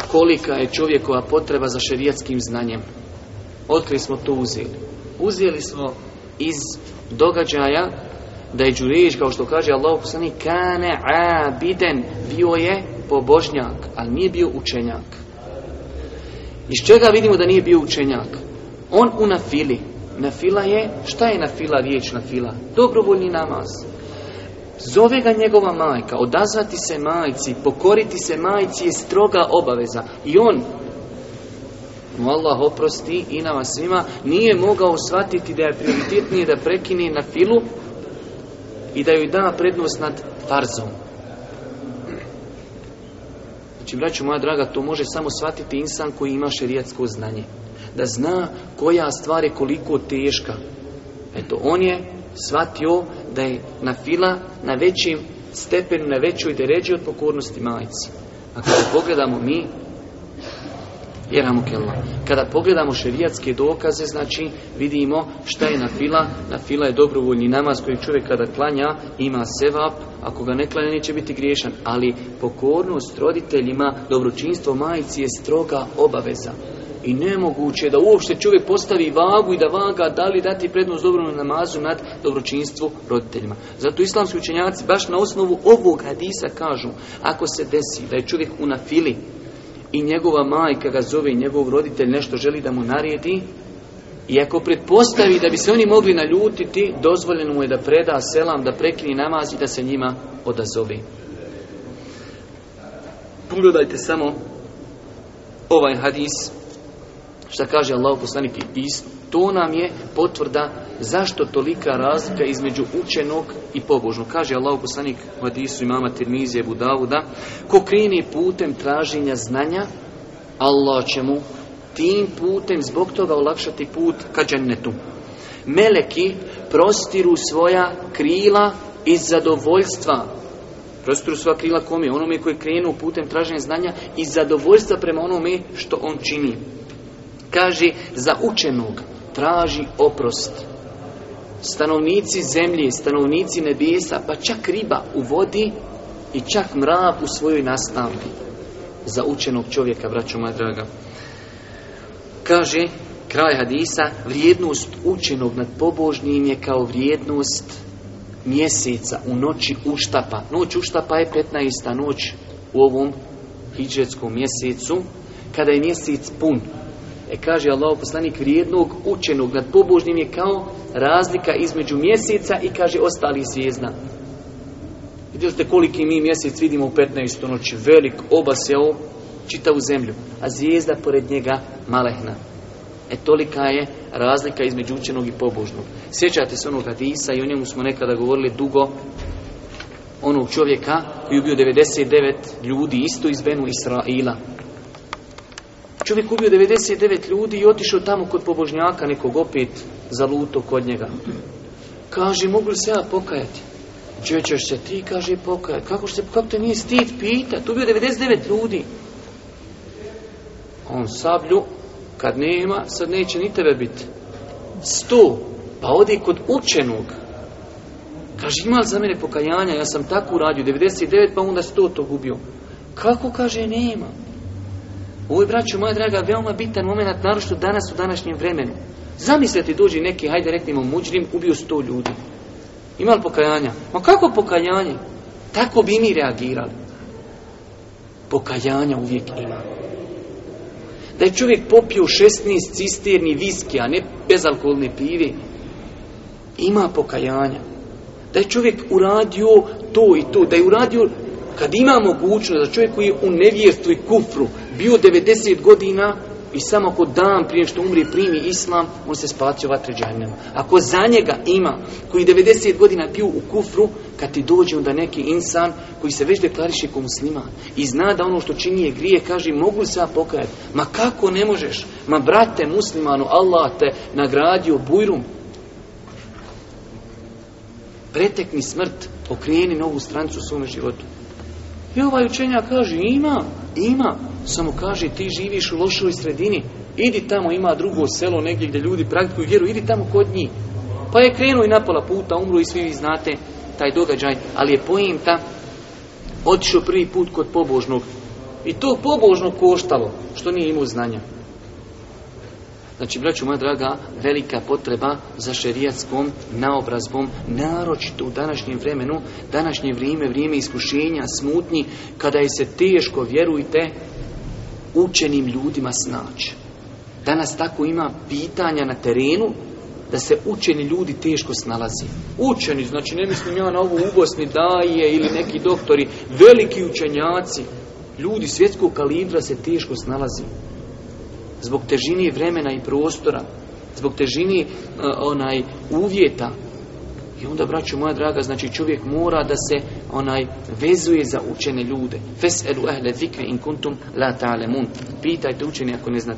kolika je čovjekova potreba za šerijatskim znanjem. otkrili smo to uzeli. Uzeli smo iz događaja da je Đuriš, kao što kaže Allah poslani, kane abiden, bio je pobožnjak, ali nije bio učenjak. Iz čega vidimo da nije bio učenjak? On u nafili. Nafila je, šta je nafila riječ nafila? Dobrovoljni namaz. Zove ga njegova majka, odazvati se majci, pokoriti se majci je stroga obaveza. I on, mu Allah oprosti i nama svima, nije mogao shvatiti da je prioritetnije da prekine na filu i da joj da prednost nad farzom. Znači, braću moja draga, to može samo shvatiti insan koji ima šerijatsko znanje. Da zna koja stvar je koliko teška. Eto, on je shvatio da je na fila na većim stepenu, na većoj deređi od pokornosti majci. A kada pogledamo mi, kada pogledamo šerijatske dokaze, znači vidimo šta je na fila, na fila je dobrovoljni namaz koji čovjek kada klanja ima sevap, ako ga ne klanja neće biti griješan, ali pokornost roditeljima, dobročinstvo majici je stroga obaveza. I nemoguće da uopšte čovjek postavi vagu i da vaga da li dati prednost dobrom namazu nad dobročinstvo roditeljima. Zato islamski učenjaci baš na osnovu ovog hadisa kažu ako se desi da je čovjek u nafili i njegova majka ga zove i njegov roditelj nešto želi da mu naredi i ako pretpostavi da bi se oni mogli naljutiti, dozvoljeno mu je da preda selam, da prekini namaz i da se njima odazove Pogledajte samo ovaj hadis Šta kaže Allah poslanik i to nam je potvrda zašto tolika razlika između učenog i pobožnog. Kaže Allah poslanik u hadisu imama Tirmizije Budavuda, ko kreni putem traženja znanja, Allah će mu tim putem zbog toga olakšati put ka džennetu. Meleki prostiru svoja krila iz zadovoljstva Prostiru sva krila kome, onome koji krenu putem traženja znanja i zadovoljstva prema onome što on čini. Kaže, za učenog traži oprost. Stanovnici zemlje, stanovnici nebesa, pa čak riba u vodi i čak mrav u svojoj nastavi Za učenog čovjeka, braćo moja draga. Kaže, kraj hadisa, vrijednost učenog nad pobožnim je kao vrijednost mjeseca u noći uštapa. Noć uštapa je 15. noć u ovom hijđetskom mjesecu, kada je mjesec pun. E kaže Allah poslanik vrijednog učenog nad pobožnim je kao razlika između mjeseca i kaže ostali zvijezda. Vidjeli ste koliki mi mjesec vidimo u 15. noći, velik, čita čitavu zemlju, a zvijezda pored njega malehna. E tolika je razlika između učenog i pobožnog. Sjećate se onog hadisa i o njemu smo nekada govorili dugo onog čovjeka koji je ubio 99 ljudi isto iz Benu Israila. Čovjek ubio 99 ljudi i otišao tamo kod pobožnjaka nekog opet luto kod njega. Kaže, mogu li se ja pokajati? Če se ti, kaže, pokajati. Kako, se, kako te nije stid pita? Tu bio 99 ljudi. On sablju, kad nema, sad neće ni tebe biti. Sto, pa odi kod učenog. Kaže, ima za mene pokajanja? Ja sam tako uradio, 99, pa onda sto to gubio. Kako, kaže, nema. Ovo je, braćo moja draga, veoma bitan moment, naročito danas u današnjem vremenu. Zamislite, dođi neki, hajde reknemo muđrim, ubio sto ljudi. Ima li pokajanja? Ma kako pokajanje? Tako bi mi reagirali. Pokajanja uvijek ima. Da je čovjek popio 16 cisterni viski, a ne bezalkoholne pive, ima pokajanja. Da je čovjek uradio to i to, da je uradio kad ima mogućnost da čovjek koji je u nevjerstvu i kufru bio 90 godina i samo ako dan prije što umri primi islam, on se spacio vatre džahnema. Ako za njega ima koji 90 godina bio u kufru, kad ti dođe onda neki insan koji se već deklariše kao snima i zna da ono što čini je grije, kaže mogu li se ja pokajati? Ma kako ne možeš? Ma brate muslimanu, Allah te nagradio bujrum. Pretekni smrt, okrijeni novu strancu u svome životu. I ovaj učenja kaže, ima, ima, samo kaže, ti živiš u lošoj sredini, idi tamo, ima drugo selo negdje gdje ljudi praktikuju vjeru, idi tamo kod njih. Pa je krenuo i napola puta, umro i svi vi znate taj događaj, ali je pojenta otišao prvi put kod pobožnog. I to pobožno koštalo, što nije imao znanja. Znači, braću moja draga, velika potreba za šerijatskom naobrazbom, naročito u današnjem vremenu, današnje vrijeme, vrijeme iskušenja, smutnji, kada je se teško, vjerujte, učenim ljudima snaći. Danas tako ima pitanja na terenu da se učeni ljudi teško snalazi. Učeni, znači ne mislim ja na ovu ubosni daje ili neki doktori, veliki učenjaci, ljudi svjetskog kalibra se teško snalazi zbog težini vremena i prostora, zbog težini e, onaj uvjeta. I onda, braću moja draga, znači čovjek mora da se onaj vezuje za učene ljude. elu ehle zikri in kuntum la ta'lemun. Pitajte učeni ako ne znate.